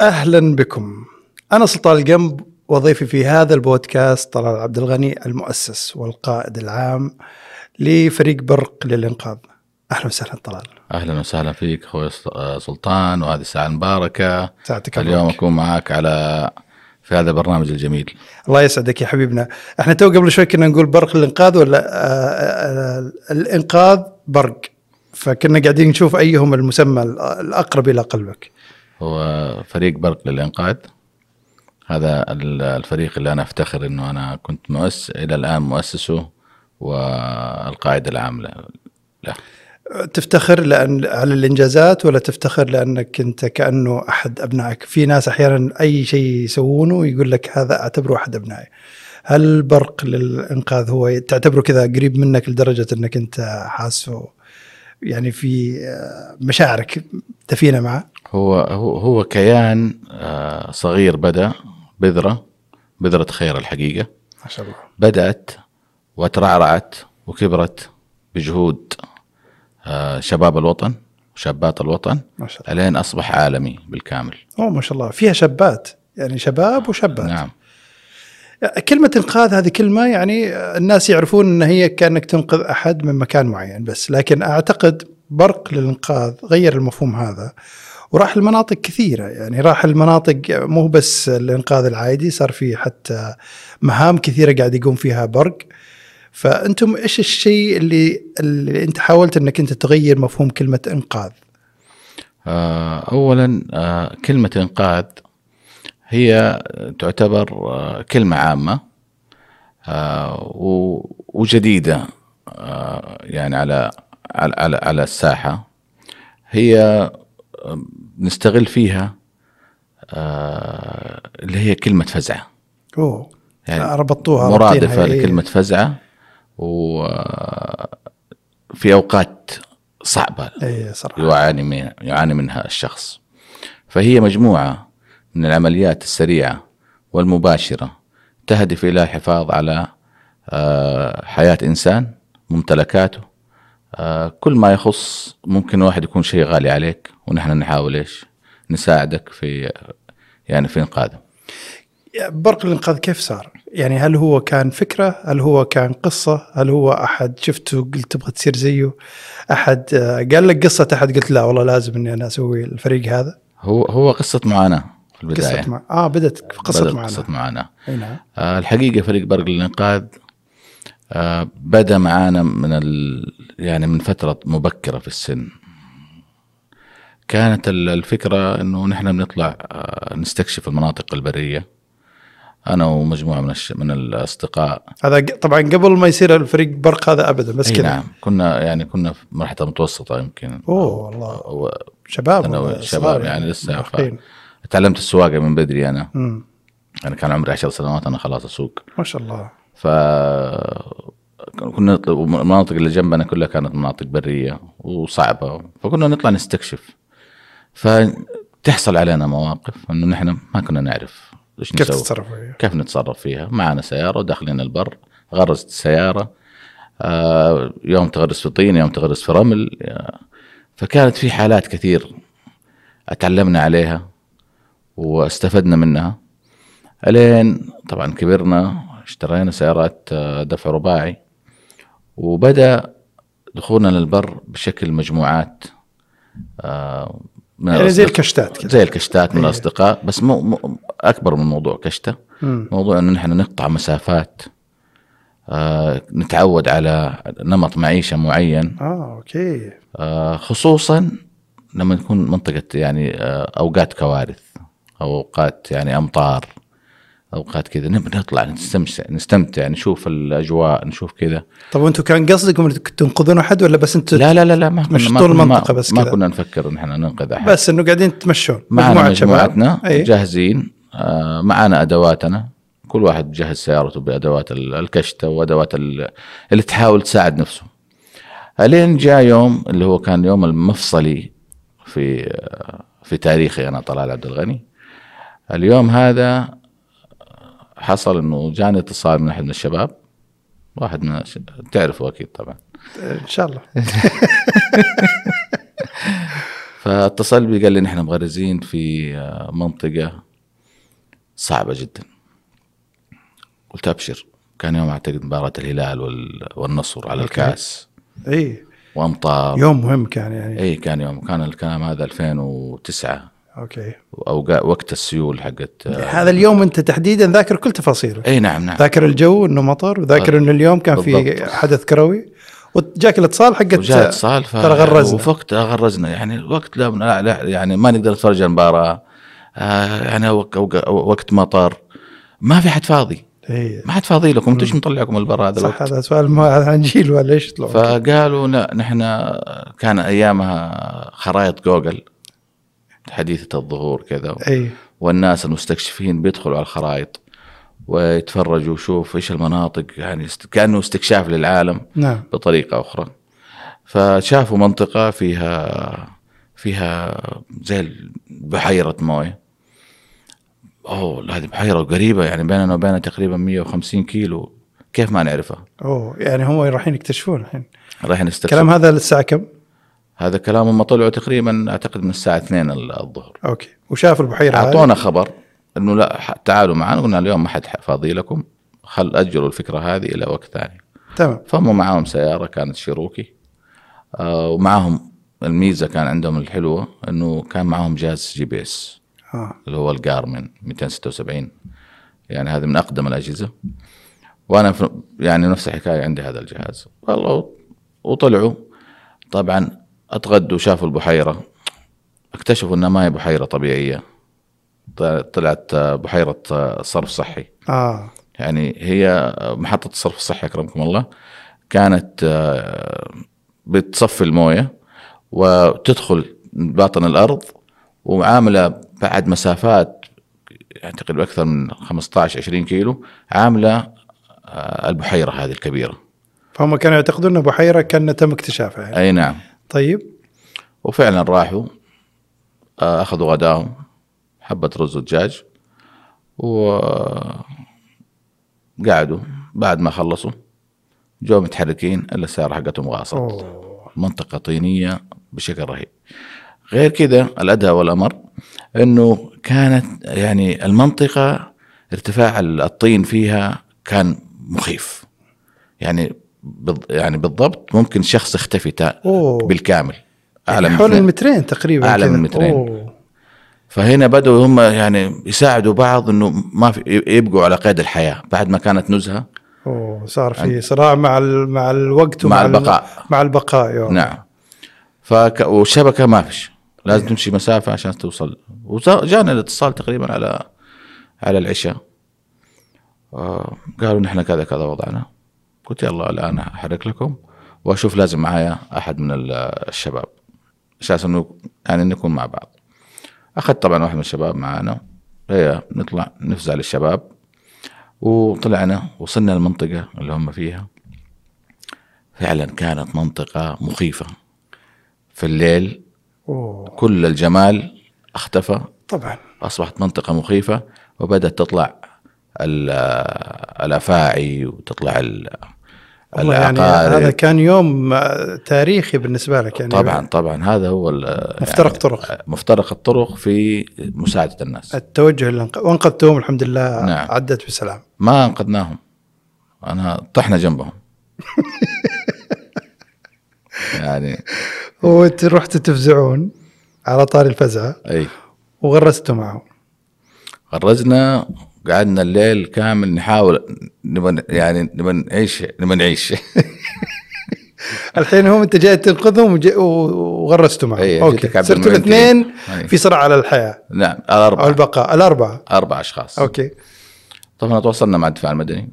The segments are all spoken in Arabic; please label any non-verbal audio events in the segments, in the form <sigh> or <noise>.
أهلا بكم. أنا سلطان القنب وضيفي في هذا البودكاست طلال عبد الغني المؤسس والقائد العام لفريق برق للإنقاذ. أهلا وسهلا طلال. أهلا وسهلا فيك أخوي سلطان وهذه الساعة المباركه ساعتك اليوم. أكون معك على في هذا البرنامج الجميل. الله يسعدك يا حبيبنا. إحنا تو قبل شوي كنا نقول برق الانقاذ ولا آه آه الإنقاذ برق. فكنا قاعدين نشوف أيهم المسمى الأقرب إلى قلبك. هو فريق برق للإنقاذ. هذا ال- الفريق اللي أنا أفتخر إنه أنا كنت مؤسس إلى الآن مؤسسه والقائد العام له. تفتخر لأن على الإنجازات ولا تفتخر لأنك أنت كأنه أحد أبنائك؟ في ناس أحيانا أي شيء يسوونه يقول لك هذا أعتبره أحد أبنائي. هل البرق للإنقاذ هو تعتبره كذا قريب منك لدرجة أنك أنت حاسه؟ يعني في مشاعرك دفينه معه؟ هو هو هو كيان آه، صغير بدأ بذرة بذرة خير الحقيقة. ما شاء الله. بدأت وترعرعت وكبرت بجهود آه، شباب الوطن وشابات الوطن ما شاء الله. الين أصبح عالمي بالكامل. أوه ما شاء الله. فيها شابات يعني شباب وشابات. نعم. كلمة إنقاذ هذه كلمة يعني الناس يعرفون أن هي كأنك تنقذ أحد من مكان معين بس لكن أعتقد برق للإنقاذ غير المفهوم هذا. وراح لمناطق كثيرة. يعني راح المناطق مو بس الإنقاذ العادي صار في حتى مهام كثيرة قاعد يقوم فيها برق. فأنتم إيش الشيء اللي, اللي أنت حاولت أنك أنت تغير مفهوم كلمة إنقاذ؟ آه، اولا آه، كلمة إنقاذ هي تعتبر آه، كلمة عامة وجديدة يعني على على على, الساحة. هي نستغل فيها آه، اللي هي كلمة فزعة. أوه يعني ربطوها مرادفة رابطينها، إيه. لكلمة فزعة وفي أوقات صعبة إيه صراحة. يعاني من يعاني منها الشخص. فهي مجموعة من العمليات السريعة والمباشرة تهدف إلى الحفاظ على آه، حياة إنسان ممتلكاته آه، كل ما يخص ممكن واحد يكون شيء غالي عليك ونحن نحاول إيش نساعدك في يعني في إنقاذه برق الإنقاذ كيف صار؟ يعني هل هو كان فكرة؟ هل هو كان قصة؟ هل هو أحد شفته قلت تبغى تصير زيه؟ أحد آه، قال لك قصة أحد قلت لا والله لازم إني أنا أسوي الفريق هذا؟ هو هو قصة معاناة في البداية قصة مع... آه بدت قصة بدأت معنا قصة معاناة أي نعم آه، الحقيقة فريق برق للإنقاذ آه، بدأ معانا من ال... يعني من فترة مبكرة في السن. كانت ال- الفكرة إنه نحن بنطلع آه، نستكشف المناطق البرية. أنا ومجموعة من الش... من الأصدقاء. هذا طبعا قبل ما يصير الفريق برق هذا ابدا بس كذا. نعم. كنا يعني كنا في مرحلة متوسطة يمكن. أوه والله. و... شباب أنا صغار يعني لسه مراهقين. تعلمت السواقة من بدري أنا. مم. أنا كان عمري عشر سنوات أنا خلاص أسوق. ما شاء الله. ف كنا المناطق اللي جنبنا كلها كانت مناطق برية وصعبة فكنا نطلع نستكشف. فتحصل علينا مواقف إنه نحن ما كنا نعرف إيش كيف تتصرفوا فيها؟ كيف نتصرف فيها؟ معنا سيارة وداخلين البر غرزت السياره آه، يوم تغرس في طين يوم تغرس في رمل فكانت في حالات كثير اتعلمنا عليها واستفدنا منها. الين طبعا كبرنا اشترينا سيارات آه، دفع رباعي. وبدأ دخولنا للبر بشكل مجموعات آه، من يعني زي الكشتات كذا زي الكشتات من إيه. الأصدقاء بس مو, مو أكبر من موضوع كشتة. موضوع إنه نحن نقطع مسافات آه نتعود على نمط معيشة معين. آه أوكي. آه خصوصا لما تكون منطقة يعني آه أوقات كوارث أو أوقات يعني أمطار. أوقات كذا. نبي نطلع نستمتع نستمتع نشوف الأجواء نشوف كذا. طب وأنتم كان قصدكم تنقذون أحد ولا بس أنتم لا لا لا لا ما كنا ما كنا- المنطقة ما- بس ما كذا. كنا نفكر إن إحنا ننقذ أحد. بس إنه قاعدين تمشون معنا. مجموعتنا أي. جاهزين. آه، معنا أدواتنا. كل واحد بجهز سيارته بأدوات ال- الكشتة وأدوات ال- اللي تحاول تساعد نفسه. الين جاء يوم اللي هو كان يوم المفصلي في آه، في تاريخي أنا طلال عبد الغني. اليوم هذا حصل إنه جاني اتصال من أحد من الشباب. واحد من تعرفه أكيد طبعا. إن شاء الله. <laughs> فاتصل بي قال لي نحن مغرزين في آه، منطقة صعبة جدا. قلت أبشر. كان يوم أعتقد مباراة الهلال وال- والنصر على. الكاس. إي. وأمطار. يوم مهم كان يعني. إي كان يوم. كان الكلام هذا 2009 أوكي. أو وقت السيول حقت آه، هذا اليوم أنت تحديدا ذاكر كل تفاصيله. إي نعم نعم. ذاكر الجو إنه مطر وذاكر إنه اليوم كان في. حدث كروي. وجاك الاتصال حقت وجاء اتصال ف... ترى غرزنا. وفي وقتها غرزنا يعني الوقت لا, لا, لا يعني ما نقدر نتفرج المباراة. آه يعني وق- وق- وقت مطر. ما في حد فاضي. ما حد فاضي لكم. أنتم إيش مطلعكم البرا هذا صح الوقت؟ هذا سؤال ما <laughs> عن جيل ولا إيش؟ فقالوا لا نحن كان أيامها خرائط جوجل. حديثة الظهور كذا. أي. والناس المستكشفين بيدخلوا على الخرائط ويتفرجوا ويشوف إيش المناطق يعني كأنه استكشاف للعالم نعم. بطريقة أخرى. فشافوا منطقة فيها فيها زي بحيرة موية. أوه هذه بحيرة قريبة يعني بيننا وبينها تقريبا 150 كيلو. كيف ما نعرفها؟ أوه يعني هم رايحين يكتشفون الحين. رايحين نستكشف الكلام هذا للساعه كم؟ هذا كلام هم طلعوا تقريبا أعتقد من الساعة 2 الظهر. أوكي. وشاف البحيرة أعطونا خبر إنه لا تعالوا معنا قلنا اليوم ما حد فاضي لكم خل أجلوا الفكرة هذه إلى وقت ثاني. تمام. فهم معاهم سيارة كانت Cherokee آه ومعاهم الميزة كان عندهم الحلوة إنه كان معاهم جهاز GPS آه. اللي هو ال Garmin 276 يعني هذه من أقدم الأجهزة. وأنا يعني نفس الحكاية عندي هذا الجهاز. والله وطلعوا. طبعا أتغدوا شافوا البحيرة. اكتشفوا إنها ما هي بحيرة طبيعية. طلعت بحيرة صرف صحي. آه. يعني هي محطة الصرف الصحي أكرمكم الله. كانت آه، بتصفي الموية وتدخل باطن الأرض وعاملة بعد مسافات أعتقد أكثر من 15 20 كيلو عاملة آه، البحيرة هذه الكبيرة. فهم كانوا يعتقدون إنه بحيرة كان تم اكتشافها يعني. أي نعم. طيب. وفعلا راحوا آه، أخذوا غداهم حبة رز ودجاج وقعدوا. بعد ما خلصوا جو متحركين إلا السيارة حقتهم غاصت. أوه. منطقة طينية بشكل رهيب. غير كذا الأدهى والأمر أنه كانت يعني المنطقة ارتفاع الطين فيها كان مخيف. يعني يعني بالضبط ممكن شخص اختفي بالكامل أعلى من حول. المترين تقريبا كذا. من مترين. أوه. فهنا بدأوا هم يعني يساعدوا بعض إنه ما في يبقوا على قيد الحياة بعد ما كانت نزهة أوه صار في صراع مع مع الوقت مع ومع ال- البقاء. مع البقاء يوم. نعم فك والشبكة ما فيش لازم تمشي مسافة عشان توصل وجانا الاتصال تقريبا على على العشاء آه، قالوا نحن كذا كذا وضعنا قلت يلا الآن أحرك لكم وأشوف لازم معايا أحد من ال- الشباب. أساس إنه يعني نكون مع بعض. اخذت طبعا واحد من الشباب معانا. هي نطلع نفزع للشباب. وطلعنا وصلنا المنطقة اللي هم فيها. فعلا كانت منطقة مخيفة. في الليل أوه. كل الجمال اختفى. طبعا. أصبحت منطقة مخيفة وبدأت تطلع ال- الأفاعي وتطلع يعني هذا كان يوم تاريخي بالنسبة لك يعني. طبعا طبعا. هذا هو مفترق طرق. مفترق الطرق في مساعدة الناس. التوجه للإنق- وأنقذتهم الحمد لله. نعم. عدت بسلام. ما أنقذناهم. أنا طحنا جنبهم. <laughs> يعني. رحتوا تفزعون على طاري الفزعه أي. وغرستوا معهم. غرزنا قعدنا الليل كامل نحاول نبى يعني نبى نعيش نبى نعيش <laughs> الحين هم انت جاي تنقذهم وغرستوا معهم. إيه، أوكي. صرتوا الاثنين. إيه. في صراع على الحياة. نعم أو الأربعة. البقاء. الأربعة. أربع أشخاص. أوكي. طبعا تواصلنا مع الدفاع المدني.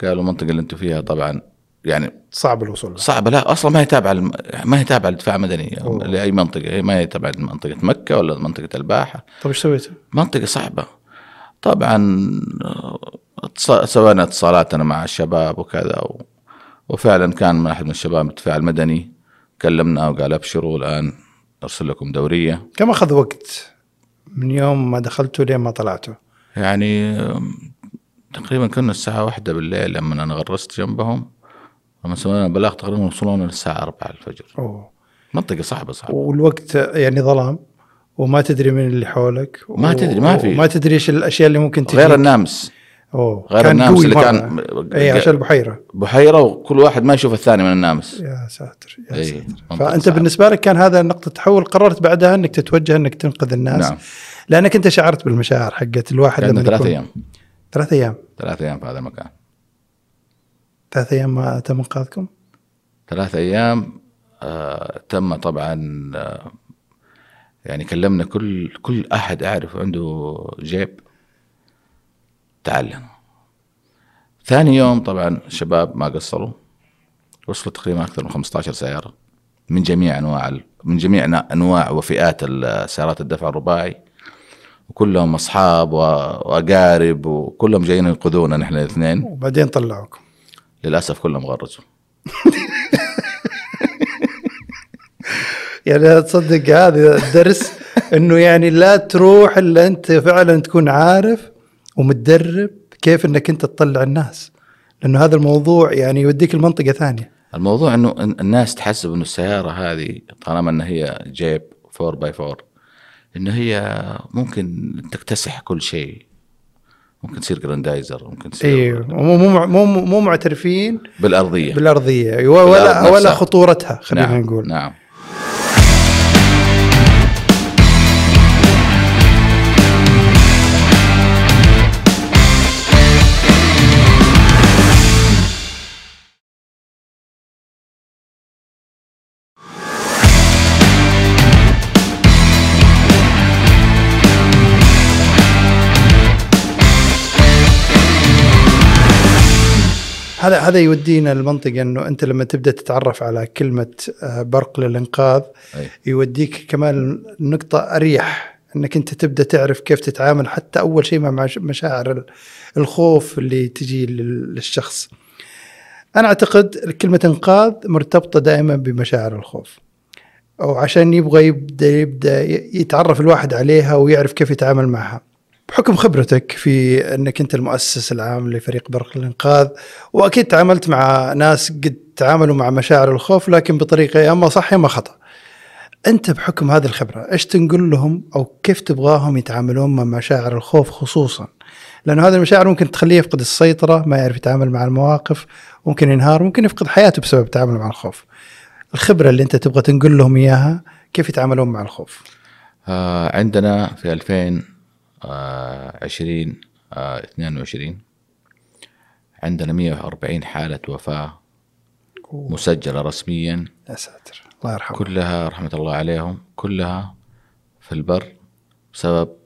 قالوا المنطقة اللي أنتم فيها طبعا يعني صعب الوصول. له. صعبة. لا أصلا ما هي تابعة الم- ما هي تابعة للدفاع المدني. أوه. لأي منطقة. هي ما هي تابعة لمنطقة مكة ولا منطقة الباحة. طيب إيش سويتوا؟ منطقة صعبة. طبعا سوينا اتصالاتنا مع الشباب وكذا و... وفعلا كان من أحد من الشباب من الدفاع المدني. كلمنا وقال أبشروا الآن أرسل لكم دورية. كم أخذ وقت من يوم ما دخلتوا لين ما طلعتوا؟ يعني تقريبا كنا الساعة واحدة بالليل لما أنا غرست جنبهم. لما سوينا البلاغ تقريبا وصلونا للساعة 4 الفجر. أوه. منطقة صعبة صعبة. والوقت يعني ظلام؟ وما تدري من اللي حولك. ما تدري، ما في. ما تدري إيش الاشياء اللي ممكن تجي غير النامس. أوه. غير كان النامس اللي. كان اي عشان البحيرة. بحيرة وكل واحد ما يشوف الثاني من النامس. يا ساتر يا إي، ساتر. فأنت صعبة. بالنسبة لك كان هذا نقطة تحول قررت بعدها إنك تتوجه إنك تنقذ الناس. نعم. لأنك أنت شعرت بالمشاعر حقت الواحد عندنا ثلاث أيام. ثلاث أيام. ثلاث أيام في هذا المكان. ثلاث أيام ما تم إنقاذكم؟ ثلاث أيام آه تم طبعا آه يعني كلمنا كل كل أحد أعرف عنده جيب تعلم ثاني يوم طبعا الشباب ما قصروا وصلوا تقريبا أكثر من 15 سيارة من جميع أنواع من جميع أنواع وفئات السيارات الدفع الرباعي. وكلهم أصحاب وأقارب وكلهم جايين ينقذونا نحن الاثنين. وبعدين طلعوكم. للأسف كلهم غرزوا <laughs> يعني تصدق هذا الدرس إنه يعني لا تروح إلا أنت فعلا تكون عارف ومتدرب كيف إنك أنت تطلع الناس. لأنه هذا الموضوع يعني يوديك المنطقة ثانية. الموضوع إنه الناس تحسب إنه السيارة هذه طالما إن هي جيب 4 by 4 انه هي ممكن تكتسح كل شيء. ممكن تصير جراندايزر ممكن تصير أيوه مو مو مو معترفين بالأرضية. بالأرضية. ولا ولا نفسها. خطورتها خلينا نعم نقول. نعم. هذا هذا يودينا المنطقة إنه أنت لما تبدأ تتعرف على كلمة آه، برق للإنقاذ أي. يوديك كمان النقطه أريح إنك أنت تبدأ تعرف كيف تتعامل حتى أول شيء مع مش- مشاعر ال- الخوف اللي تجي لل- للشخص. أنا أعتقد كلمة إنقاذ مرتبطة دائما بمشاعر الخوف. أو عشان يبغى يبدأ يبدأ يتعرف الواحد عليها ويعرف كيف يتعامل معها. بحكم خبرتك في أنك أنت المؤسس العام لفريق برق الإنقاذ وأكيد تعاملت مع ناس قد تعاملوا مع مشاعر الخوف لكن بطريقة يا اما صح يا اما خطأ. أنت بحكم هذه الخبرة إيش تنقل لهم أو كيف تبغاهم يتعاملون مع مشاعر الخوف خصوصا؟ لأنه هذه المشاعر ممكن تخليه يفقد السيطرة، ما يعرف يتعامل مع المواقف، ممكن ينهار، ممكن يفقد حياته بسبب التعامل مع الخوف. الخبرة اللي أنت تبغى تنقل لهم إياها كيف يتعاملون مع الخوف؟ آه عندنا في 2020 آه 22 عندنا 140 حالة وفاة مسجلة رسميا. يا ساتر. الله يرحمه. كلها رحمة الله عليهم. كلها في البر بسبب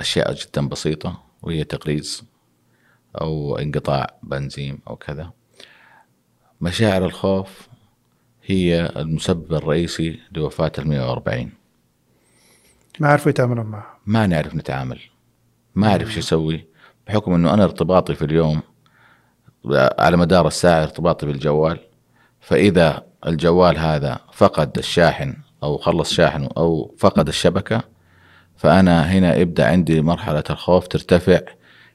أشياء جدا بسيطة وهي تقريز أو انقطاع بنزين أو كذا. مشاعر الخوف هي المسبب الرئيسي لوفاة ال 140 ما عرفوا يتعاملون معها. ما نعرف نتعامل. ما أعرف شو أسوي. بحكم أنه أنا ارتباطي في اليوم على مدار الساعة ارتباطي بالجوال. فإذا الجوال هذا فقد الشاحن أو خلص شاحنه أو فقد الشبكة فأنا هنا يبدأ عندي مرحلة الخوف ترتفع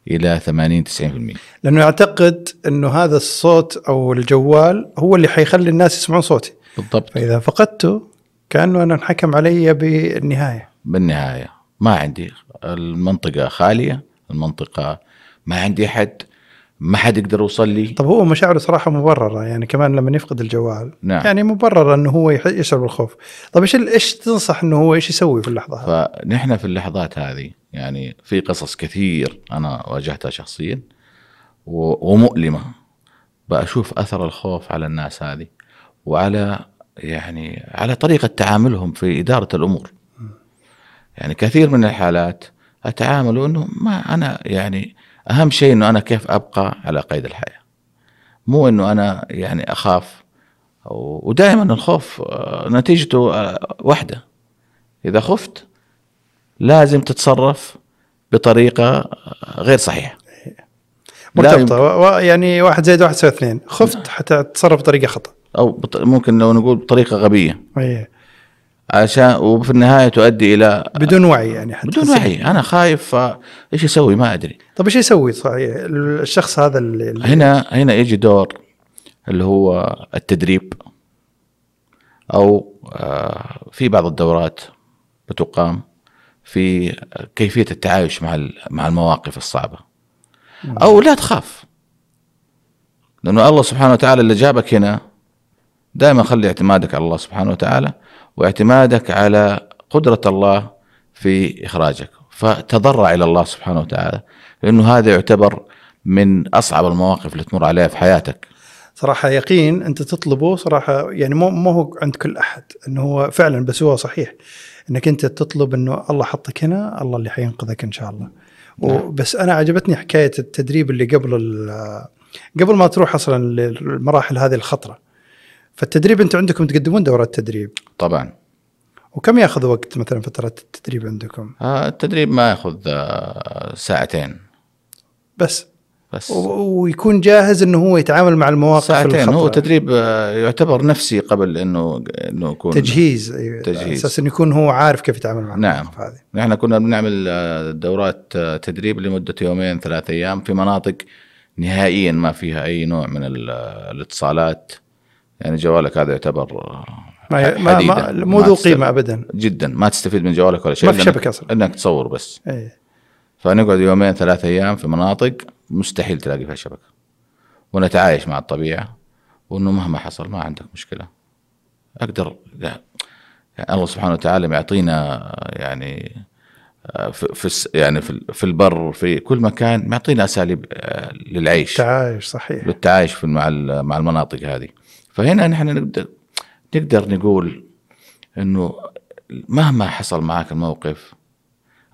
إلى 80 90% لأنه يعتقد إنه هذا الصوت أو الجوال هو اللي حيخلي الناس يسمعون صوتي. بالضبط. فإذا فقدته كأنه أنا انحكم علي بالنهاية. بالنهاية. ما عندي المنطقة خالية المنطقة ما عندي أحد ما حد يقدر يوصل لي. طب هو مشاعره صراحة مبررة يعني كمان لما يفقد الجوال. نعم. يعني مبررة إنه هو يشعر بالخوف. طب إيش إيش تنصح إنه هو إيش يسوي في اللحظة هذه؟ فنحن في اللحظات هذه يعني في قصص كثير أنا واجهتها شخصيا ومؤلمة. بشوف أثر الخوف على الناس هذه وعلى يعني على طريقة تعاملهم في إدارة الأمور. يعني كثير من الحالات أتعامل إنه ما أنا يعني أهم شيء إنه أنا كيف أبقى على قيد الحياة. مو إنه أنا يعني أخاف. ودائما الخوف آه، نتيجته آه، واحدة إذا خفت لازم تتصرف بطريقة غير صحيحة. لا مرتبطه يعني واحد زائد واحد يساوي اثنين. خفت حتى تتصرف بطريقة خطأ. أو بط- ممكن لو نقول بطريقة غبية. إيه. عشان وفي النهاية تؤدي إلى بدون وعي يعني حتى بدون وعي. أنا خايف إيش أسوي ما أدري. طب إيش يسوي؟ صحيح الشخص هذا اللي هنا هنا يجي دور اللي هو التدريب أو آه، في بعض الدورات بتقام في كيفية التعايش مع مع المواقف الصعبة. أو لا تخاف. لأنه الله سبحانه وتعالى اللي جابك هنا دائما خلي اعتمادك على الله سبحانه وتعالى. واعتمادك على قدرة الله في إخراجك. فتضرع إلى الله سبحانه وتعالى لأنه هذا يعتبر من أصعب المواقف اللي تمر عليها في حياتك. صراحة يقين أنت تطلبه صراحة يعني مو مو هو عند كل أحد إنه هو فعلا بس هو صحيح إنك أنت تطلب إنه الله حطك هنا الله اللي حينقذك إن شاء الله. وبس أنا عجبتني حكاية التدريب اللي قبل ال- قبل ما تروح أصلا للمراحل هذه الخطرة. فالتدريب أنتم عندكم تقدمون دورات تدريب. طبعا. وكم ياخذ وقت مثلا فتره التدريب عندكم؟ آه، التدريب ما ياخذ آه، ساعتين. بس. بس. ويكون جاهز إنه هو يتعامل مع المواقف ساعتين. الخطرة. هو تدريب آه، يعتبر نفسي قبل إنه إنه يكون تجهيز. تجهيز. أساس إنه يكون هو عارف كيف يتعامل مع نعم. المواقف هذه. نحن كنا بنعمل دورات تدريب لمدة يومين ثلاث أيام في مناطق نهائيا ما فيها أي نوع من ال- الاتصالات. يعني جوالك هذا يعتبر ما ما. ما مو ذو. قيمة ابدا. جدا. ما تستفيد من جوالك ولا شيء ما في شبكة أصلاً. إنك تصور بس. إيه. فنقعد يومين ثلاثة أيام في مناطق مستحيل تلاقي فيها شبكة. ونتعايش مع الطبيعة. وإنه مهما حصل ما عندك مشكلة. أقدر لا. يعني الله سبحانه وتعالى معطينا يعني آه، في يعني في ال- في البر في كل مكان معطينا أساليب آه، للعيش. تعايش صحيح. للتعايش في مع مع المناطق هذه. فهنا نحن نقدر نقدر نقول إنه مهما حصل معك الموقف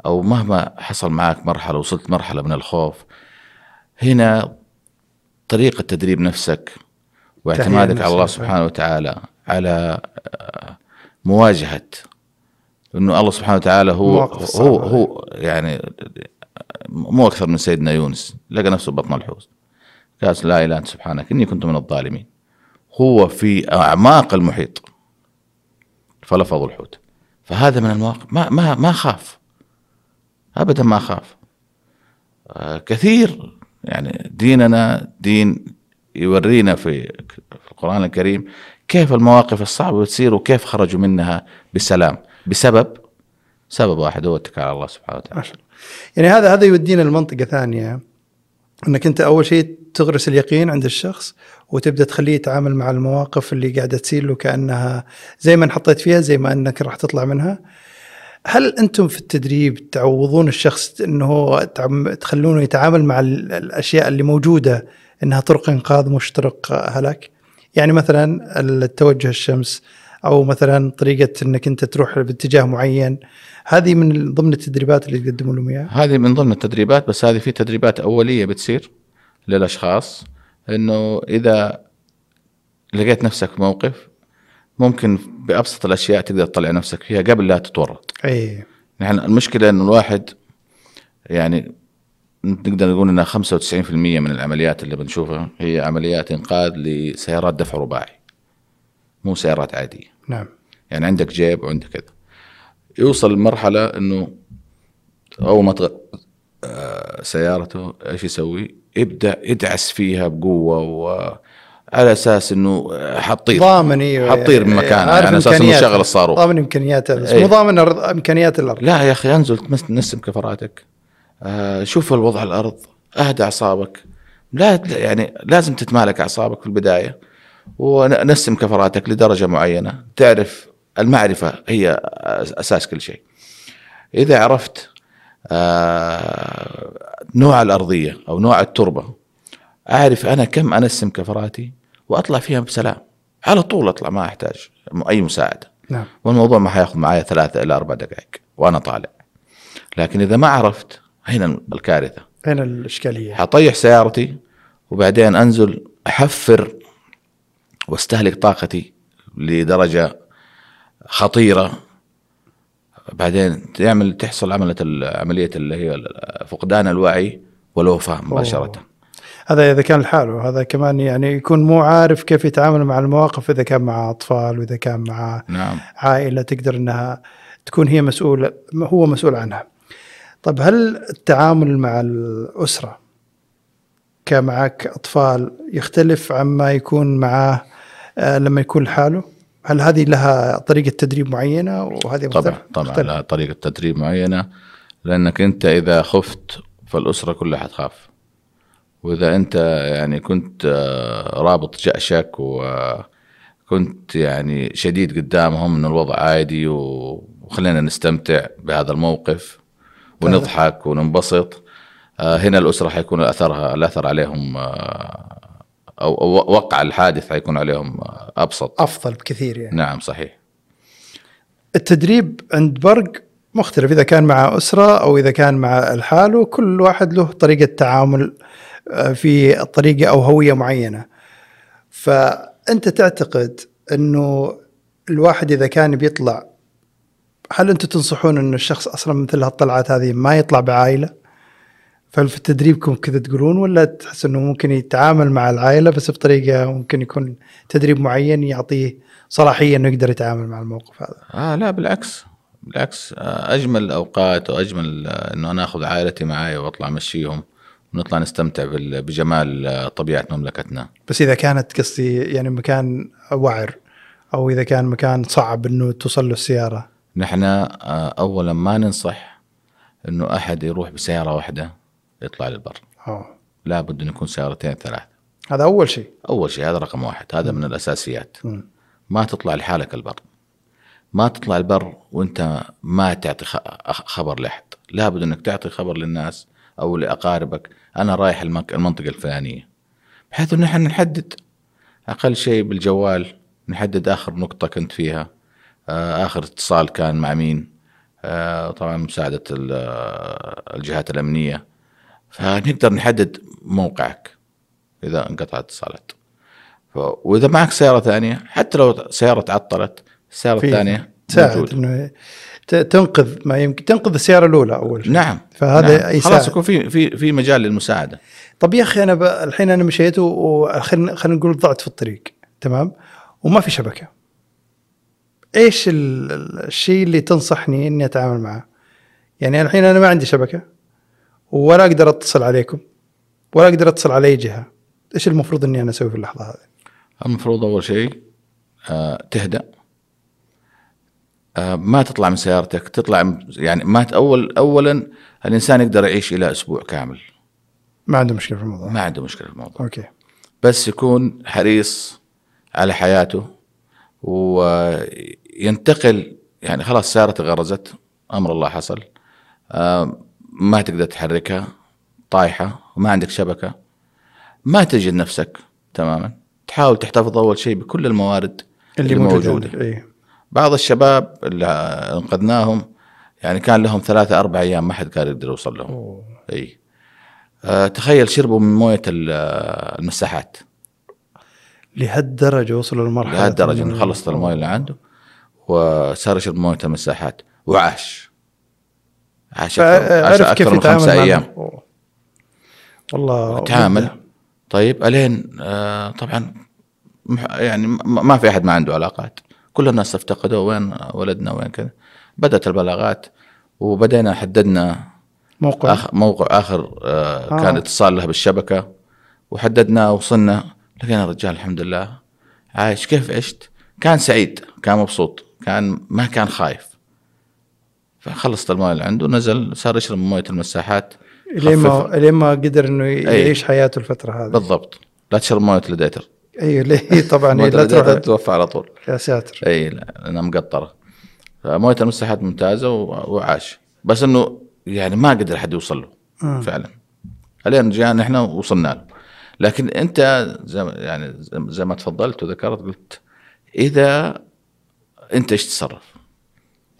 أو مهما حصل معك مرحلة وصلت مرحلة من الخوف هنا طريقة تدريب نفسك واعتمادك على الله. سبحانه وتعالى على آه، مواجهة إنه الله سبحانه وتعالى هو هو. هو يعني مو أكثر من سيدنا يونس لقى نفسه بطن الحوت قال لا إله أنت سبحانك إني كنت من الظالمين هو في أعماق المحيط. فلفظ الحوت. فهذا من المواقف ما ما ما خاف. ابدا ما خاف. آه، كثير يعني ديننا دين يورينا في القرآن الكريم كيف المواقف الصعبة بتصير وكيف خرجوا منها بسلام. بسبب؟ سبب واحد هو الاتكال على الله سبحانه وتعالى. يعني هذا هذا يودينا لمنطقة ثانية إنك أنت أول شيء تغرس اليقين عند الشخص وتبدأ تخليه يتعامل مع المواقف اللي قاعدة تصير له كأنها زي ما انحطيت فيها زي ما أنك راح تطلع منها هل أنتم في التدريب تعوضون الشخص انه تخلونه يتعامل مع ال- الأشياء اللي موجودة إنها طرق إنقاذ مش طرق هلاك؟ يعني مثلا التوجه الشمس أو مثلا طريقة إنك أنت تروح باتجاه معين هذه من ضمن التدريبات اللي تقدموا لهم إياها؟ هذه من ضمن التدريبات بس هذه في تدريبات أولية بتصير للأشخاص إنه إذا لقيت نفسك في موقف ممكن بأبسط الأشياء تقدر تطلع نفسك فيها قبل لا تتورط. إي. نحن المشكلة إنه الواحد يعني نقدر نقول انها 95% من العمليات اللي بنشوفها هي عمليات إنقاذ لسيارات دفع رباعي مو سيارات عادية. نعم. يعني عندك جيب وعندك كذا. يوصل لمرحلة إنه أول ما سيارته إيش يسوي؟ يبدأ يدعس فيها بقوة وعلى أساس إنه حطير. ضامن أيوه حطير من مكانها عارف يعني أساس إنه شغل الصاروخ. ضامن امكانياتها بس إيه. مو ضامن أرض- إمكانيات الأرض. لا يا أخي انزل نسم كفراتك. آه شوف الوضع الأرض. أهدى أعصابك. لا يعني لازم تتمالك أعصابك في البداية. ونسم كفراتك لدرجة معينة. تعرف المعرفة هي أساس كل شيء. إذا عرفت نوع الأرضية أو نوع التربة. أعرف أنا كم أنسم كفراتي وأطلع فيها بسلام. على طول أطلع ما أحتاج أي مساعدة. نعم. والموضوع ما حياخذ معايا ثلاثة إلى أربع دقائق وأنا طالع. لكن إذا ما عرفت هنا الكارثة. هنا الإشكالية. حطيح سيارتي وبعدين أنزل أحفر واستهلك طاقتي لدرجة خطيرة. بعدين تعمل تحصل عملة عملية اللي هي فقدان الوعي والوفاة مباشرة أوه. هذا إذا كان لحاله هذا كمان يعني يكون مو عارف كيف يتعامل مع المواقف إذا كان مع أطفال وإذا كان مع نعم عائلة تقدر إنها تكون هي مسؤوله هو مسؤول عنها. طيب هل التعامل مع الأسرة كمعك أطفال يختلف عما يكون معاه آه، لما يكون لحاله؟ هل هذه لها طريقة تدريب معينة؟ وهذه طبعا طبعا مختلف. لها طريقة تدريب معينة لأنك أنت إذا خفت فالأسرة كلها حتخاف. وإذا أنت يعني كنت آه، رابط جأشك وكنت يعني شديد قدامهم إن الوضع عادي وخلينا نستمتع بهذا الموقف ونضحك وننبسط آه، هنا الأسرة حيكون اثرها الأثر عليهم آه، أو أو وقع الحادث حيكون عليهم أبسط أفضل بكثير يعني نعم صحيح التدريب عند برق مختلف إذا كان مع أسرة أو إذا كان مع الحال وكل واحد له طريقة تعامل آه، في طريقة أو هوية معينة. فأنت تعتقد إنه الواحد إذا كان بيطلع هل أنتم تنصحون انه الشخص أصلا مثل هالطلعات هذه ما يطلع بعائلة؟ فهل في تدريبكم كذا تقولون ولا تحس إنه ممكن يتعامل مع العائلة بس بطريقة ممكن يكون تدريب معين يعطيه صلاحية إنه يقدر يتعامل مع الموقف هذا؟ آه لا بالعكس. بالعكس آه أجمل الأوقات وأجمل آه إنه أنا آخذ عائلتي معي وأطلع أمشيهم ونطلع نستمتع بجمال آه، طبيعة مملكتنا. بس إذا كانت قصدي يعني مكان وعر أو إذا كان مكان صعب إنه توصل له السيارة؟ نحن اولا ما ننصح إنه أحد يروح بسيارة واحدة. يطلع للبر. أوه. لابد انه يكون سيارتين ثلاث هذا أول شيء. أول شيء هذا رقم واحد. هذا من الأساسيات. مم. ما تطلع لحالك البر. ما تطلع البر وأنت ما تعطي خبر لأحد. لابد أنك تعطي خبر للناس أو لأقاربك. أنا رايح المنطقة الفلانية. بحيث أن إحنا نحدد. أقل شيء بالجوال نحدد آخر نقطة كنت فيها. آه، آخر اتصال كان مع مين. آه، طبعا مساعدة ال- الجهات الأمنية. فنقدر نحدد موقعك إذا انقطعت اتصالات وإذا معك سيارة ثانية حتى لو سيارة تعطلت السيارة الثانية تساعد. إنه تنقذ ما يمكن تنقذ السيارة الأولى أول شيء نعم فهذا نعم. يساعد. خلاص يكون في في في مجال للمساعدة طب يا أخي أنا ب... الحين أنا مشيت وخلينا خلينا نقول ضعت في الطريق تمام وما في شبكة إيش. ال- الشيء اللي تنصحني إني أتعامل معه يعني الحين أنا ما عندي شبكة ولا أقدر أتصل عليكم ولا أقدر أتصل على أي جهة. إيش المفروض إني أنا أسوي في اللحظة هذه؟ المفروض أول شيء آه تهدأ. آه ما تطلع من سيارتك تطلع يعني ما اول اولا الإنسان يقدر يعيش إلى أسبوع كامل. ما عنده مشكلة في الموضوع. ما عنده مشكلة في الموضوع. أوكي. بس يكون حريص على حياته وينتقل يعني خلاص سيارته غرزت أمر الله حصل. آه، ما تقدر تحركها طايحة وما عندك شبكة ما تجد نفسك تماما. تحاول تحتفظ أول شيء بكل الموارد اللي, اللي موجود موجودة. عندك إي. بعض الشباب اللي انقذناهم يعني كان لهم ثلاثة أربع أيام ما حد كان يقدر يوصل لهم. أوه. أي. آه تخيل شربوا من موية ال- المساحات. لهالدرجة وصلوا للمرحله لهالدرجة إنه خلصت الموية اللي عنده وصار يشرب موية المساحات. وعاش. عاش كيف أكثر من خمسة أيام. أوه. والله تعامل. طيب ألين آه طبعا يعني ما ما في أحد ما عنده علاقات. كل الناس افتقدوا وين ولدنا وين كذا. بدأت البلاغات وبدينا حددنا موقع. آخر موقع آخر آه آه. كان اتصال له بالشبكة. وحددنا وصلنا. لقينا الرجال الحمد لله عايش. كيف عشت؟ كان سعيد كان مبسوط كان ما كان خايف. فخلصت المويه اللي عنده نزل صار يشرب من مويه المساحات لين. ما لين ما قدر إنه يعيش حياته الفترة هذه. بالضبط. لا تشرب مويه لديتر أيوه ليه <laughs> طبعا إيه لا تروح. توفى على طول. يا ساتر. أي لا، لأنها مقطرة. فمويه المساحات ممتازة وعاش. بس إنه يعني ما قدر حد يوصل له مم. فعلا. الين جاءنا إحنا وصلنا له. لكن أنت زي يعني زي- زي ما تفضلت وذكرت قلت إذا أنت إيش تتصرف؟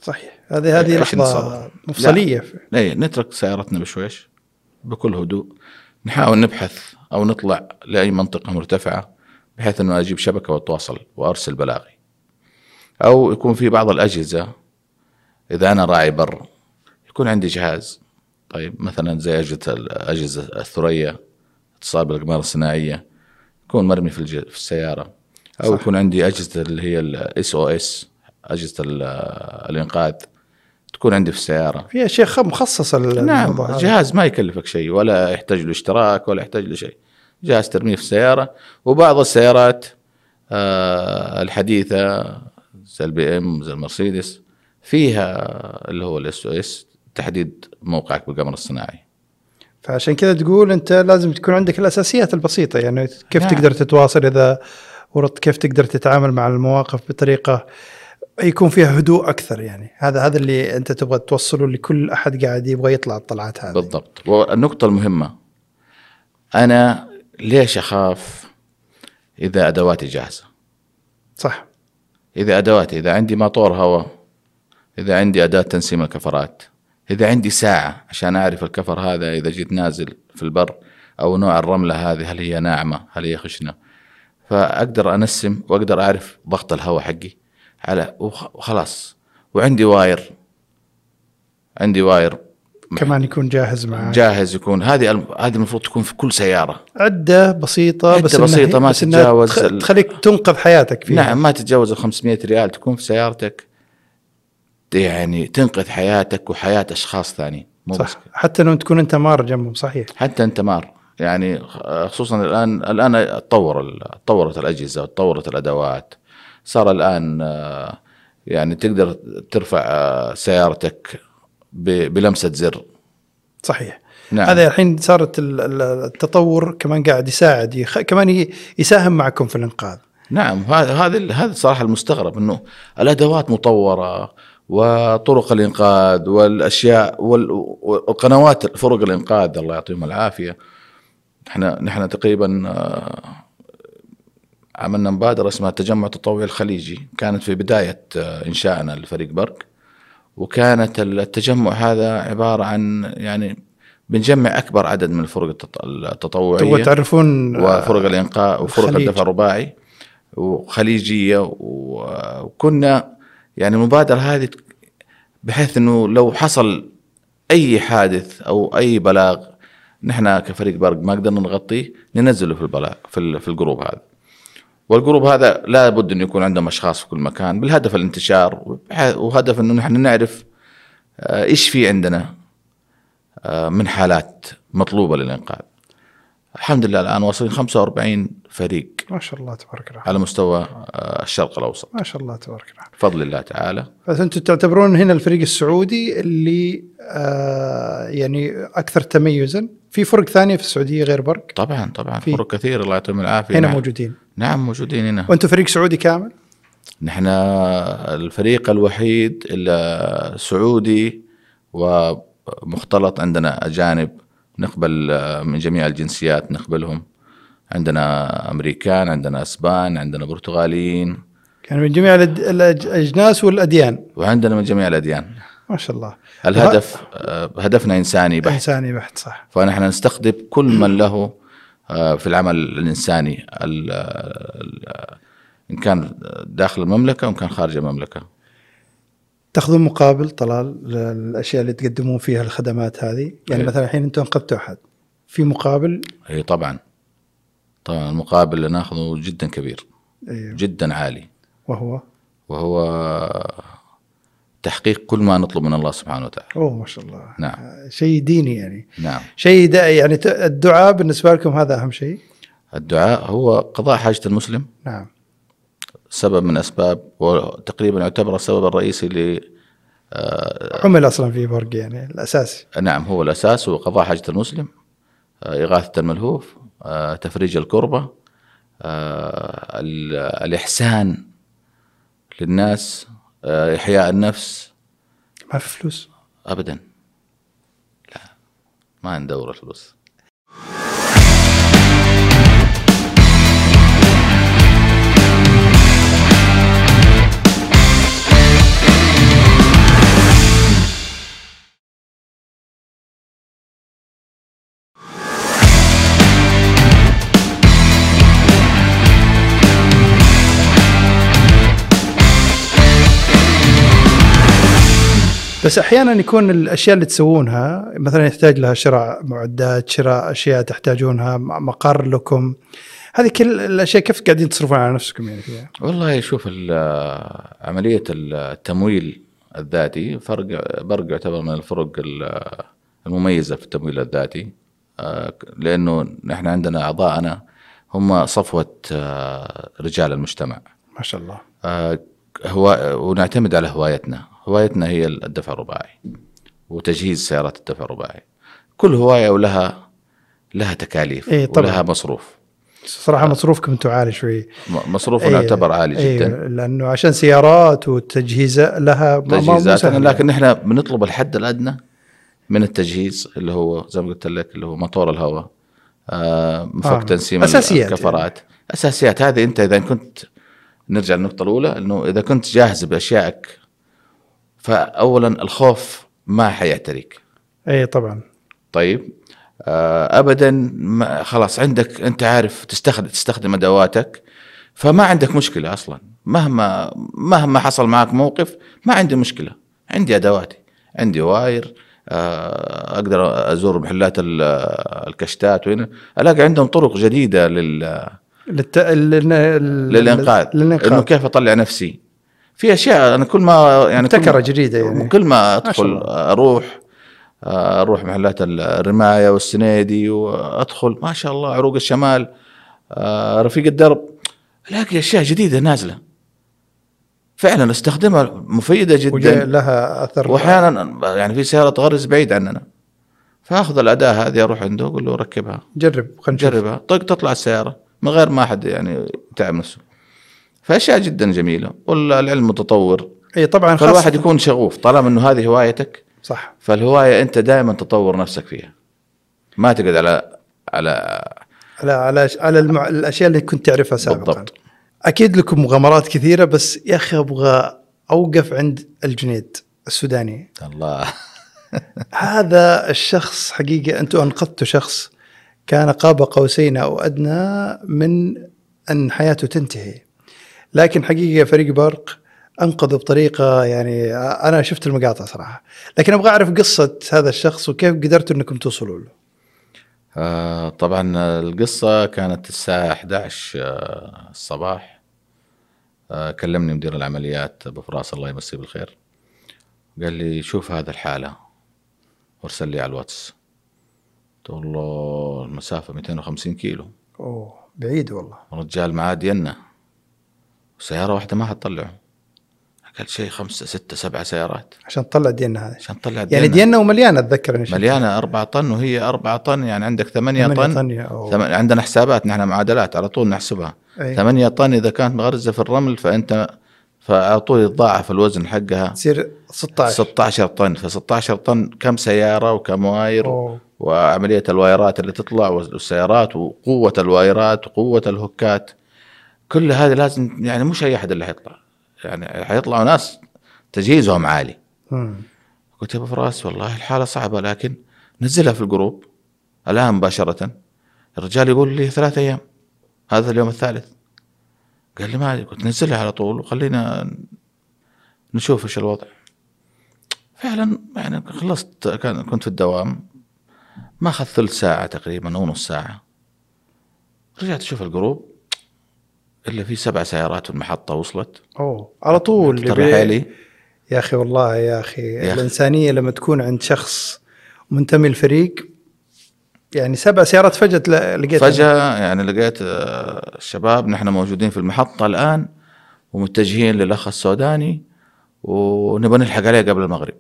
صحيح. هذه هذه لحظة؟ مفصلية. اي نترك سيارتنا بشويش بكل هدوء. نحاول نبحث أو نطلع لأي منطقة مرتفعة بحيث أنه أجيب شبكة وأتواصل وأرسل بلاغي. أو يكون في بعض الأجهزة إذا أنا راعي بر يكون عندي جهاز. طيب مثلا زي أجهزة الاجهزه الثريا اتصال بالأقمار الصناعية يكون مرمي في, في السيارة. أو صح. يكون عندي أجهزة اللي هي ال SOS أجهزة ال- الإنقاذ تكون عندي في السيارة في أشياء مخصصة نعم. جهاز ما يكلفك شيء ولا يحتاج له اشتراك ولا يحتاج له شيء جهاز ترميه في السيارة وبعض السيارات آه الحديثة زي البي إم زي المرسيدس فيها اللي هو ال SOS تحديد موقعك بالقمر الصناعي فعشان كذا تقول أنت لازم تكون عندك الأساسيات البسيطة يعني كيف نعم. تقدر تتواصل إذا ورط كيف تقدر تتعامل مع المواقف بطريقة يكون فيها هدوء أكثر يعني. هذا هذا اللي أنت تبغى توصله لكل أحد قاعد يبغى يطلع الطلعات هذه. بالضبط. والنقطة المهمة أنا ليش أخاف إذا أدواتي جاهزة؟ صح. إذا أدواتي إذا عندي موتور هواء إذا عندي أداة تنسيم الكفرات إذا عندي ساعة عشان أعرف الكفر هذا إذا جيت نازل في البر أو نوع الرملة هذه هل هي ناعمة؟ هل هي خشنة؟ فأقدر أنسم وأقدر أعرف ضغط الهواء حقي. على وخ- وخلاص وعندي واير. عندي واير. كمان يكون جاهز معك جاهز يكون. هذه هذه المفروض تكون في كل سيارة. عدة بسيطة عدة بس بسيطة ما بس تتجاوز تخليك تنقذ حياتك فيها. نعم ما تتجاوز ال 500 ريال تكون في سيارتك. يعني تنقذ حياتك وحياة أشخاص ثانيين. مو بس صح حتى لو تكون أنت مار جنبهم صحيح. حتى أنت مار. يعني خصوصا الآن الآن تطور تطورت الأجهزة وتطورت الأدوات. صار الآن آه، يعني تقدر ترفع آه، سيارتك بلمسة زر. صحيح. نعم. هذا الحين صارت ال- ال- التطور كمان قاعد يساعد يخ... كمان يساهم معكم في الإنقاذ. نعم. هذا هذا هذا صراحة المستغرب إنه الأدوات مطورة وطرق الإنقاذ والأشياء وال- والقنوات فرق الإنقاذ الله يعطيهم العافية. إحنا نحن تقريبا آه، عملنا مبادرة اسمها التجمع التطوعي الخليجي. كانت في بداية آه، انشائنا لفريق برك. وكانت التجمع هذا عبارة عن يعني بنجمع أكبر عدد من الفرق التط- تبغى تعرفون وفرق الانقاذ وفرق الخليج. الدفع الرباعي وخليجية و- وكنا يعني المبادرة هذه بحيث إنه لو حصل أي حادث أو أي بلاغ نحن كفريق برق ما قدرنا نغطيه ننزله في البلاغ في, في الجروب هذا. والجروب هذا لابد انه يكون عندهم أشخاص في كل مكان بالهدف الانتشار وهدف أنه نحن نعرف آه، إيش في عندنا آه، من حالات مطلوبة للإنقاذ. الحمد لله الآن واصلين 45 فريق ما شاء الله تبارك الله. على مستوى آه، الشرق الأوسط. ما شاء الله تبارك الله. بفضل الله تعالى. بس أنتم تعتبرون هنا الفريق السعودي اللي آه يعني أكثر تميزا. في فرق ثانية في السعودية غير برق طبعا طبعا. في. فرق كثير الله يعطيهم العافية. هنا نعم. موجودين. نعم موجودين هنا. وأنتم فريق سعودي كامل؟ نحن الفريق الوحيد اللي سعودي ومختلط عندنا أجانب نقبل آه، من جميع الجنسيات نقبلهم. عندنا أمريكان عندنا أسبان عندنا برتغاليين. يعني من جميع الأجناس والأديان. وعندنا من جميع الأديان. ما شاء الله. الهدف آه، هدفنا إنساني بحت. إنساني بحت صح. فنحن نستقطب كل من له آه، في العمل الإنساني. ال- ال- إن كان داخل المملكة وإن كان خارج المملكة. تاخذون مقابل طلال للأشياء اللي تقدمون فيها الخدمات هذه؟ يعني أيوة. مثلا الحين أنتم أنقذتوا أحد. في مقابل؟ اي طبعا. طبعا المقابل اللي ناخذه جدا كبير. أيوه. جدا عالي. وهو؟ وهو تحقيق كل ما نطلب من الله سبحانه وتعالى. أوه ما شاء الله. نعم. شيء ديني يعني. نعم. شيء يعني الدعاء بالنسبة لكم هذا أهم شيء؟ الدعاء هو قضاء حاجة المسلم. نعم. سبب من أسباب وتقريبا يعتبر السبب الرئيسي ل عمل أصلا في برق يعني الأساسي. نعم هو الأساس هو قضاء حاجة المسلم آه، إغاثة الملهوف آه، تفريج الكربة آه، ال- الإحسان للناس آه، إحياء النفس. ما في فلوس. أبدا. لا ما ندور الفلوس بس أحيانا يكون الأشياء اللي تسوونها مثلا يحتاج لها شراء معدات شراء أشياء تحتاجونها مقر لكم. هذه كل الأشياء كيف قاعدين تصرفون على نفسكم يعني فيها؟ والله شوف ال- عملية التمويل الذاتي فرق برق يعتبر من الفرق ال- المميزة في التمويل الذاتي. آه، لأنه نحن عندنا أعضاءنا هم صفوة آه، رجال المجتمع. ما شاء الله. آه، هو ونعتمد على هوايتنا. هوايتنا هي الدفع الرباعي وتجهيز سيارات الدفع الرباعي. كل هواية ولها لها تكاليف إيه طبعاً. ولها مصروف. صراحة مصروفكم أنتم عالي شوي. م- مصروف إيه، يعتبر عالي إيه، جدا. لأنه عشان سيارات وتجهيزات لها تجهيزات لكن إحنا بنطلب الحد الأدنى من التجهيز اللي هو زي ما قلت لك اللي هو موتور الهواء آه مفك آه. تنسيم أساسيات الكفرات. أساسيات. هذه أنت إذا كنت نرجع للنقطة الأولى إنه إذا كنت جاهز بأشيائك فاولا الخوف ما حيعتريك. أي طبعا. طيب آه ابدا ما خلاص عندك أنت عارف تستخدم تستخدم أدواتك فما عندك مشكلة أصلا. مهما مهما حصل معك موقف ما عندي مشكلة. عندي أدواتي. عندي واير آه أقدر أزور محلات ال- الكشتات وهنا ألاقي عندهم طرق جديدة لل للت... لل... لل- للإنقاذ. إنه للانقاذ كيف أطلع نفسي؟ في أشياء أنا كل ما يعني مبتكره جديدة يعني. كل ما أدخل أروح آه، أروح محلات الرماية والسنيدي وأدخل ما شاء الله عروق الشمال آه، رفيق الدرب ألاقي أشياء جديدة نازلة. فعلا أستخدمها مفيدة جدا. لها أثر. واحيانا يعني في سيارة تغرز بعيد عننا. فأخذ الأداة هذه أروح عنده أقول له ركبها. جرب خلينا نجربها طق تطلع السيارة من غير ما أحد يعني يتعب نفسه. فأشياء جدا جميلة والعلم متطور. إي طبعا فالواحد يكون شغوف طالما إنه هذه هوايتك صح. فالهواية أنت دائما تطور نفسك فيها. ما تقعد على على على على على المع... الأشياء اللي كنت تعرفها سابقا. بالضبط. أكيد لكم مغامرات كثيرة بس يا أخي أبغى أوقف عند الجنيد السوداني. الله. <laughs> هذا الشخص حقيقة أنتم انقذتوا شخص كان قاب قوسين أو أدنى من أن حياته تنتهي. لكن حقيقة فريق برق انقذوا بطريقة يعني أنا شفت المقاطع صراحة. لكن أبغى أعرف قصة هذا الشخص وكيف قدرتوا إنكم توصلوا له. آه طبعا القصة كانت الساعة 11 آه الصباح. آه كلمني مدير العمليات أبو فراس الله يمسيه بالخير. قال لي شوف هذا الحالة وارسل لي على الواتس. قلت له المسافة 250 كيلو. أوه بعيد والله. رجال معاه دينا وسياره واحدة ما حتطلعه قال شيء خمسة ستة سبعة سيارات. عشان تطلع دينا هذا عشان تطلع يعني دينا دينا ومليانة أتذكر شفت. مليانة أربعة طن وهي أربعة طن يعني عندك ثمانية ثمانية طن. طن. ثم... عندنا حسابات نحن معادلات على طول نحسبها. أي. ثمانية طن إذا كانت مغرزة في الرمل فأنت فعلى طول يتضاعف الوزن حقها. تصير 16 16 طن. ف 16 طن كم سيارة وكم wire أوه. وعملية الوايرات اللي تطلع والسيارات وقوة الوايرات وقوة الهوكات. كل هذه لازم يعني مش أي أحد اللي حيطلع. يعني حيطلعوا ناس تجهيزهم عالي. مم. قلت يا أبو فراس والله الحالة صعبة لكن نزلها في الجروب الآن مباشرة. الرجال يقول لي ثلاث أيام. هذا اليوم الثالث. قال لي ما. قلت نزلها على طول وخلينا نشوف إيش الوضع. فعلا يعني خلصت كان كنت في الدوام. ما أخذ ثلث ساعة تقريبا أو نص ساعة. رجعت أشوف الجروب. الا في سبع سيارات في المحطة وصلت. أوه على طول لي يا أخي والله يا أخي يا أخي. الإنسانية لما تكون عند شخص منتمي للفريق يعني سبع سيارات فجأة لقيت فجأة يعني لقيت آه، الشباب نحن موجودين في المحطة الآن ومتجهين للأخ السوداني ونبغى نلحق عليه قبل المغرب.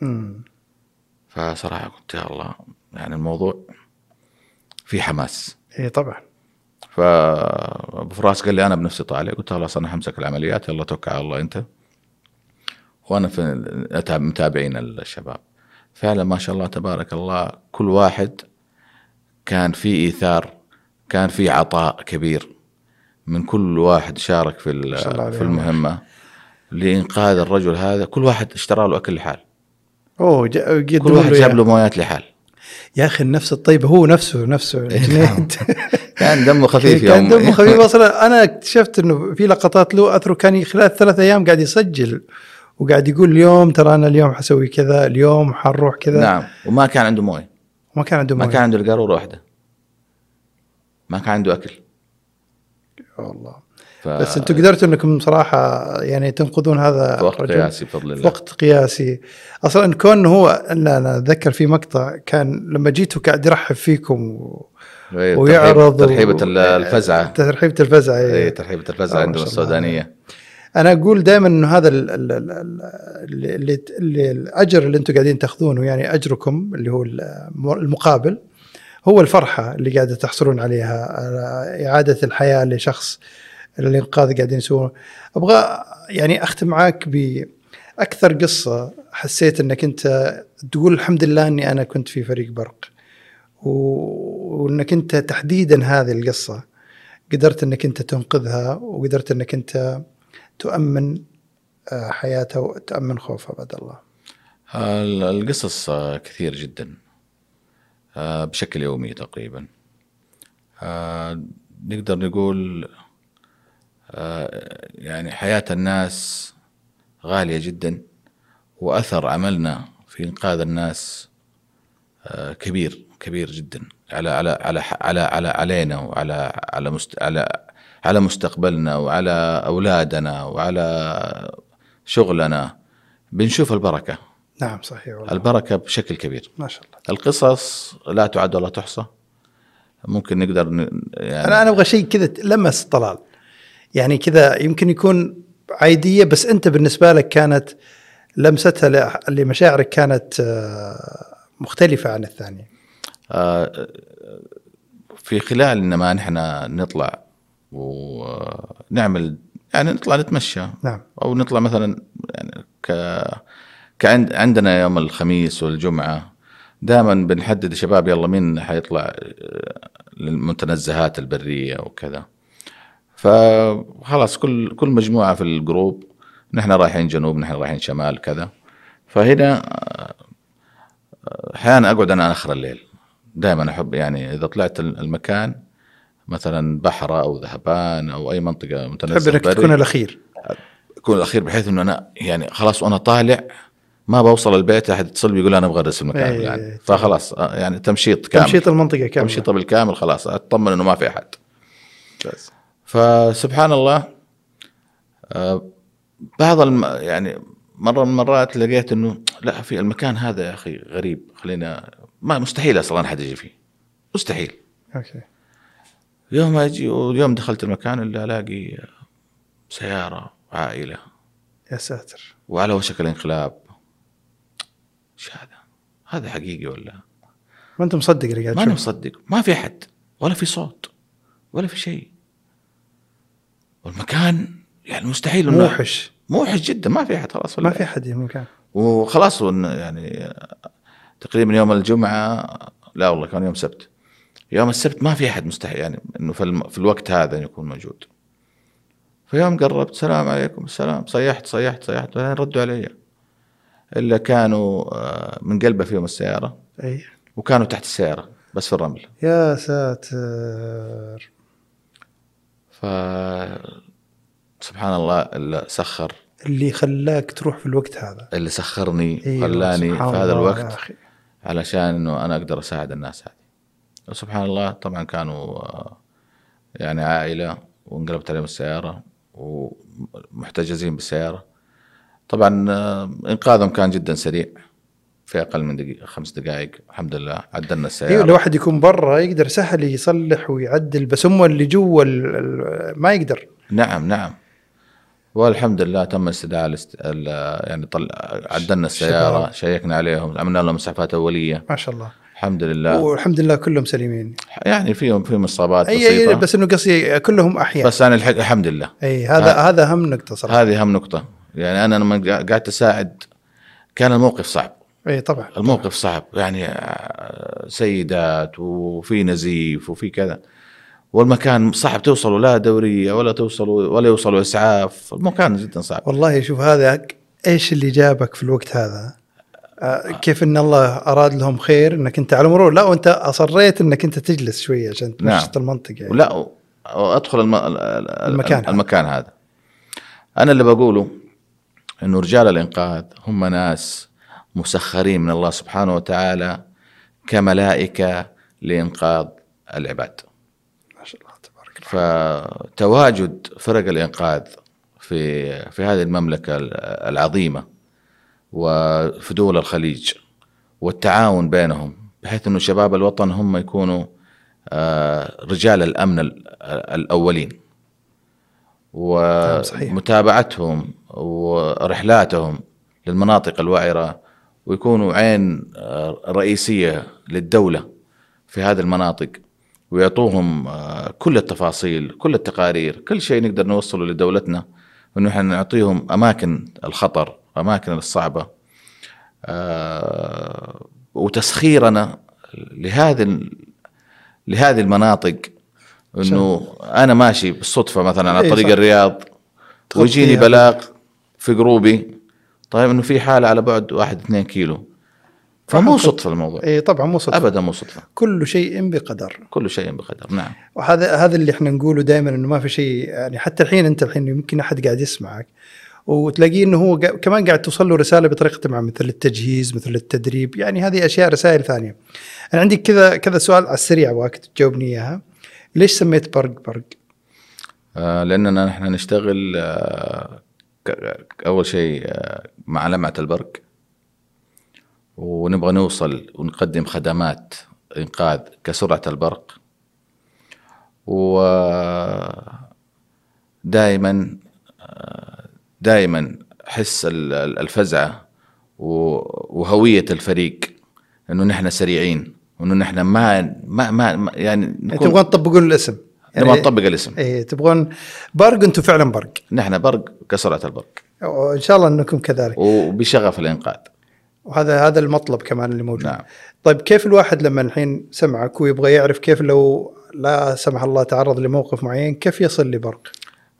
مم. فصراحة قلت يا الله يعني الموضوع في حماس. اي طبعا. فابو فراس قال لي أنا بنفسي طالع. قلت له خلاص أنا حمسك العمليات يلا توكل على الله أنت. وأنا في متابعين الشباب. فعلا ما شاء الله تبارك الله كل واحد كان في إيثار كان في عطاء كبير من كل واحد شارك في في. المهمة. لإنقاذ الرجل هذا كل واحد اشترى له أكل لحال. أوه كل واحد جاب إياه. له مويات لحال. يا أخي النفس الطيبه هو نفسه نفسه. الجنيد <laughs> كان دمه خفيف كان دمه خفيف. <laughs> أصلا أنا اكتشفت إنه في لقطات له أثره كان خلال ثلاث أيام قاعد يسجل وقاعد يقول اليوم ترى أنا اليوم حسوي كذا اليوم حنروح كذا. نعم. وما كان عنده مويه. ما كان عنده ما مويه. كان عنده القاروره واحدة ما كان عنده أكل. والله ف... بس أنتم قدرتوا إنكم صراحة يعني تنقذون هذا في وقت قياسي بفضل الله. وقت قياسي. أصلا كون هو أنا أتذكر في مقطع كان لما جيتوا قاعد يرحب فيكم و... إيه، ويعرض ترحيب- ترحيبة الفزعة ترحيبة الفزعة اي إيه. ترحيبة الفزعة آه، عندنا الله. السودانية أنا أقول دائما إنه هذا ال- ال- ال- ال- اللي, اللي الأجر اللي أنتم قاعدين تأخذونه يعني أجركم اللي هو الم- المقابل هو الفرحة اللي قاعدة تحصلون عليها على إعادة الحياة لشخص الانقاذ قاعدين يسوونه أبغى يعني أختم معاك بأكثر قصة حسيت إنك أنت تقول الحمد لله إني أنا كنت في فريق برق و- وإنك أنت تحديدا هذه القصة قدرت إنك أنت تنقذها وقدرت إنك أنت تؤمن آه، حياته وتؤمن خوفه بعد الله. ال- القصص آه، كثير جدا آه، بشكل يومي تقريبا. نقدر نقول يعني حياة الناس غالية جدا وأثر عملنا في إنقاذ الناس كبير كبير جدا. على على على على على علينا وعلى على مست على على مستقبلنا وعلى أولادنا وعلى شغلنا. بنشوف البركة. نعم صحيح والله. البركة بشكل كبير. ما شاء الله. القصص لا تعد ولا تحصى. ممكن نقدر ن... يعني أنا أنا أبغى شيء كذا لمس طلال. يعني كذا يمكن يكون عادية بس أنت بالنسبة لك كانت لمستها لمشاعرك كانت آه، مختلفة عن الثانية. في خلال انما نحن نطلع ونعمل يعني نطلع نتمشى. نعم. أو نطلع مثلا يعني ك كعند عندنا يوم الخميس والجمعة دائما بنحدد شباب يلا مين حيطلع آه، للمتنزهات البرية وكذا. فخلاص كل كل مجموعة في الجروب نحن رايحين جنوب نحن رايحين شمال كذا. فهنا آه، أحيانا أقعد أنا آخر الليل. دائما أحب يعني إذا طلعت المكان مثلا بحره أو ذهبان أو أي منطقة تحب متنزه انك تكون الأخير. يكون الأخير بحيث إنه أنا يعني خلاص وأنا طالع ما بوصل البيت أحد يتصل بيقول أنا أبغى ارسل المكان إيه، يعني. فخلاص آه، يعني تمشيط كامل. تمشيط المنطقة كاملة. تمشيطه بالكامل خلاص أطمن إنه ما في أحد. فسبحان الله آه، بعض الم... يعني مرة من المرات لقيت إنه لا في المكان هذا يا أخي غريب خلينا ما مستحيل أصلا احد يجي فيه مستحيل. أوكي. يوم أجي ويوم دخلت المكان اللي ألاقي سيارة عائلة. يا ساتر. وعلى وشك الانقلاب. إيش هذا؟ هذا حقيقي ولا؟ ما أنت مصدق اللي قاعد ماني تشوف مصدق. ما في أحد ولا في صوت ولا في شيء. والمكان يعني مستحيل موحش. موحش جدا ما في أحد خلاص ما في أحد المكان وخلاص يعني تقريبا يوم الجمعة لا والله كان يوم سبت. يوم السبت ما في أحد مستحيل يعني إنه في, الوقت هذا يكون موجود. فيوم قربت السلام عليكم السلام صيحت صيحت صيحت بعدين ردوا علي. إلا كانوا آه، من قلبه فيهم السيارة. أي. وكانوا تحت السيارة بس في الرمل. يا ساتر. ف سبحان الله اللي سخر. اللي خلاك تروح في الوقت هذا. اللي سخرني أيوة، خلاني في هذا الوقت. علشان إنه أنا أقدر أساعد الناس هذه. وسبحان الله طبعا كانوا آه، يعني عائلة وانقلبت عليهم السيارة ومحتجزين بالسيارة. طبعا آه، إنقاذهم كان جدا سريع في أقل من دقيقه خمس دقائق الحمد لله عدلنا أيوه السياره الواحد يكون برا يقدر سهل يصلح ويعدل بس هم اللي جوا ما يقدر. نعم نعم. والحمد لله تم استدعاء الاست... ال- يعني طل... عدلنا السيارة. شيكنا عليهم عملنا لهم اسعافات أولية. ما شاء الله. الحمد لله. والحمد لله كلهم سليمين. يعني فيهم فيهم اصابات بسيطه اي بس إنه قصدي كلهم أحياء. بس أنا الحق الحمد لله. أي هذا هذا اهم نقطة صراحة. هذه اهم نقطة. يعني أنا لما قعدت أساعد كان الموقف صعب. أي طبعا. الموقف صعب. يعني آه، سيدات وفي نزيف وفي كذا. والمكان صعب توصلوا لا دورية ولا توصلوا ولا يوصلوا إسعاف. المكان جدا صعب. والله شوف هذا إيش اللي جابك في الوقت هذا؟ آه، كيف إن الله أراد لهم خير؟ إنك أنت على مرور. لا وأنت أصريت إنك أنت تجلس شوية عشان نعم. تمشط المنطقة يعني. ولا و- وادخل الم... ال- ال- المكان هذا. المكان هذا. أنا اللي بقوله إنه رجال الإنقاذ هم ناس مسخرين من الله سبحانه وتعالى كملائكة لإنقاذ العباد ما شاء الله تبارك الله فتواجد فرق الإنقاذ في في هذه المملكة العظيمة وفي دول الخليج والتعاون بينهم بحيث إنه شباب الوطن هم يكونوا آه، رجال الأمن ال- الأولين نعم، صحيح. ومتابعتهم ورحلاتهم للمناطق الوعرة ويكونوا عين آه، رئيسية للدولة في هذه المناطق ويعطوهم آه، كل التفاصيل كل التقارير كل شيء نقدر نوصله لدولتنا إنه إحنا نعطيهم أماكن الخطر أماكن الصعبة آه، وتسخيرنا لهذه لهذه المناطق إنه أنا ماشي بالصدفة مثلا على إيه طريق. الرياض ويجيني. بلاغ في جروبي طيب إنه في حالة على بعد واحد اثنين كيلو فمو صدفة الموضوع اي طبعا مو صدفة ابدا مو صدفة كل شيء بقدر كل شيء بقدر نعم وهذا هذا اللي إحنا نقوله دائما إنه ما في شيء يعني حتى الحين أنت الحين يمكن أحد قاعد يسمعك وتلاقيه إنه هو كمان قاعد توصل له رسالة بطريقة مع مثل التجهيز مثل التدريب يعني هذه أشياء رسائل ثانية. أنا عندي كذا كذا سؤال على السريع ابغاك تجاوبني إياها. ليش سميت برق برق؟ آه، لأننا نحن نشتغل آه، أول شيء آه، مع لمعة البرق ونبغى نوصل ونقدم خدمات إنقاذ كسرعة البرق. و دائما حس ال- ال- الفزعة و- وهوية الفريق إنه نحن سريعين وإنه نحن ما ما, ما يعني يعني نكون تبغون تطبقون الاسم. نبغى نطبق الاسم. إيه تبغون برق أنتم فعلا برق. نحن برق كسرعة البرق. وان شاء الله إنكم كذلك. وبشغف الإنقاذ. وهذا هذا المطلب كمان اللي موجود. نعم. طيب كيف الواحد لما الحين سمعك ويبغى يعرف كيف لو لا سمح الله تعرض لموقف معين كيف يصل لبرق؟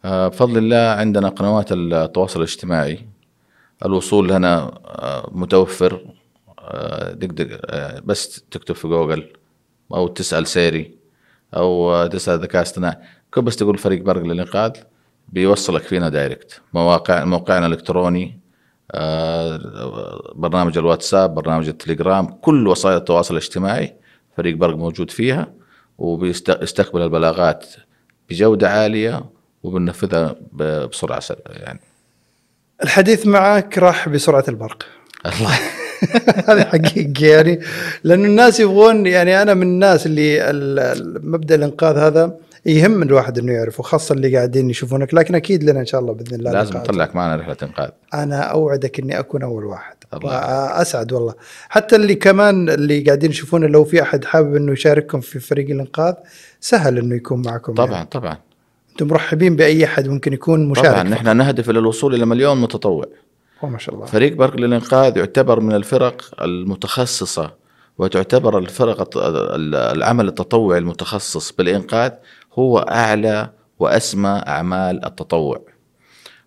آه، بفضل الله عندنا قنوات التواصل الاجتماعي الوصول لنا آه، متوفر آه، آه، بس تكتب في جوجل أو تسأل سيري أو تسأل ذكاء اصطناعي كل بس تقول فريق برق للإنقاذ بيوصلك فينا direct مواقع موقعنا الإلكتروني برنامج الواتساب برنامج التليجرام كل وسائل التواصل الاجتماعي فريق برق موجود فيها وبيستقبل البلاغات بجودة عالية وبننفذها بسرعة سر- يعني الحديث معك راح بسرعة البرق. الله <laughs> هذه حقيقة يعني لأنه الناس يبغون يعني أنا من الناس اللي ال- ال- مبدأ الإنقاذ هذا يهم الواحد إنه يعرف وخاصة اللي قاعدين يشوفونك. لكن أكيد لنا إن شاء الله بإذن الله لازم. نطلعك معنا رحلة إنقاذ. أنا أوعدك إني أكون أول واحد. الله وأسعد والله. حتى اللي كمان اللي قاعدين يشوفونا لو في أحد حابب إنه يشارككم في فريق الإنقاذ سهل إنه يكون معكم. طبعا يعني. طبعا. أنتم مرحبين بأي أحد ممكن يكون مشارك. طبعا نحن نهدف إلى الوصول إلى مليون متطوع. ما شاء الله. فريق برق للإنقاذ يعتبر من الفرق المتخصصة وتعتبر الفرق العمل التطوعي المتخصص بالإنقاذ هو أعلى وأسمى أعمال التطوع.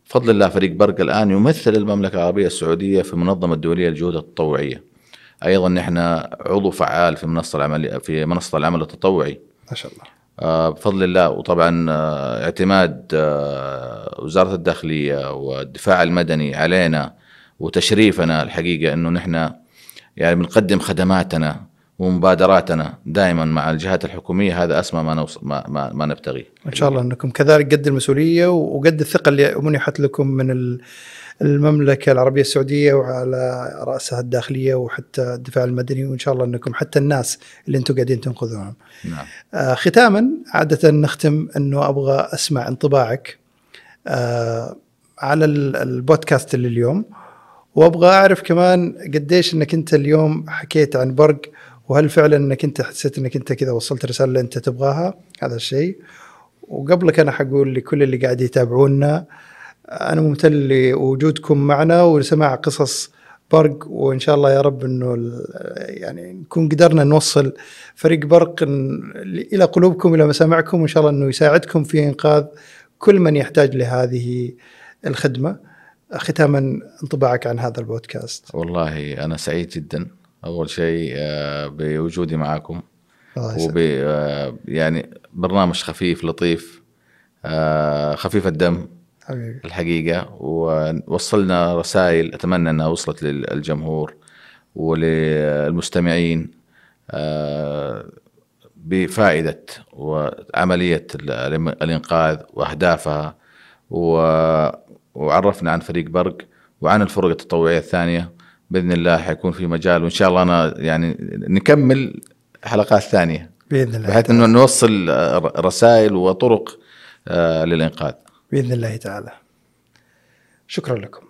بفضل الله فريق برق الآن يمثل المملكة العربية السعودية في المنظمة الدولية للجهود التطوعية. أيضا نحن عضو فعال في منصة العمل في منصة العمل التطوعي. ما شاء الله. آه، بفضل الله وطبعا آه، اعتماد آه، وزارة الداخلية والدفاع المدني علينا وتشريفنا الحقيقة إنه نحن يعني بنقدم خدماتنا ومبادراتنا دائما مع الجهات الحكومية هذا أسمى ما نوصل ما, ما, ما نبتغيه إن شاء الله أنكم كذلك قد المسؤولية وقد الثقة اللي منحت لكم من ال- المملكة العربية السعودية وعلى رأسها الداخلية وحتى الدفاع المدني وإن شاء الله أنكم حتى الناس اللي أنتم قاعدين تنقذونهم. نعم آه ختاما عادة نختم أنه أبغى أسمع انطباعك آه على ال- البودكاست اللي اليوم وأبغى أعرف كمان قديش أنك أنت اليوم حكيت عن برق وهل فعلا إنك أنت حسيت إنك أنت كذا وصلت الرساله اللي أنت تبغاها؟ هذا الشيء. وقبلك أنا حقول لكل اللي قاعد يتابعونا أنا ممتن لوجودكم معنا ولسماع قصص برق وإن شاء الله يا رب إنه يعني نكون قدرنا نوصل فريق برق إلى قلوبكم إلى مسامعكم وإن شاء الله إنه يساعدكم في إنقاذ كل من يحتاج لهذه الخدمة. ختاما انطباعك عن هذا البودكاست. والله أنا سعيد جدا. أول شيء آه، بوجودي يسعدك. وب آه، يعني برنامج خفيف لطيف آه، خفيف الدم حبيبي الحقيقة ووصلنا رسائل أتمنى أنها وصلت للجمهور وللمستمعين آه، بفائدة وعملية ال- الإنقاذ وأهدافها و- وعرفنا عن فريق برق وعن الفرق التطوعية الثانية بإذن الله حيكون في مجال وإن شاء الله أنا يعني نكمل حلقات ثانية. بإذن الله. بحيث إنه نوصل آه، رسائل وطرق آه، للإنقاذ. بإذن الله تعالى. شكرا لكم.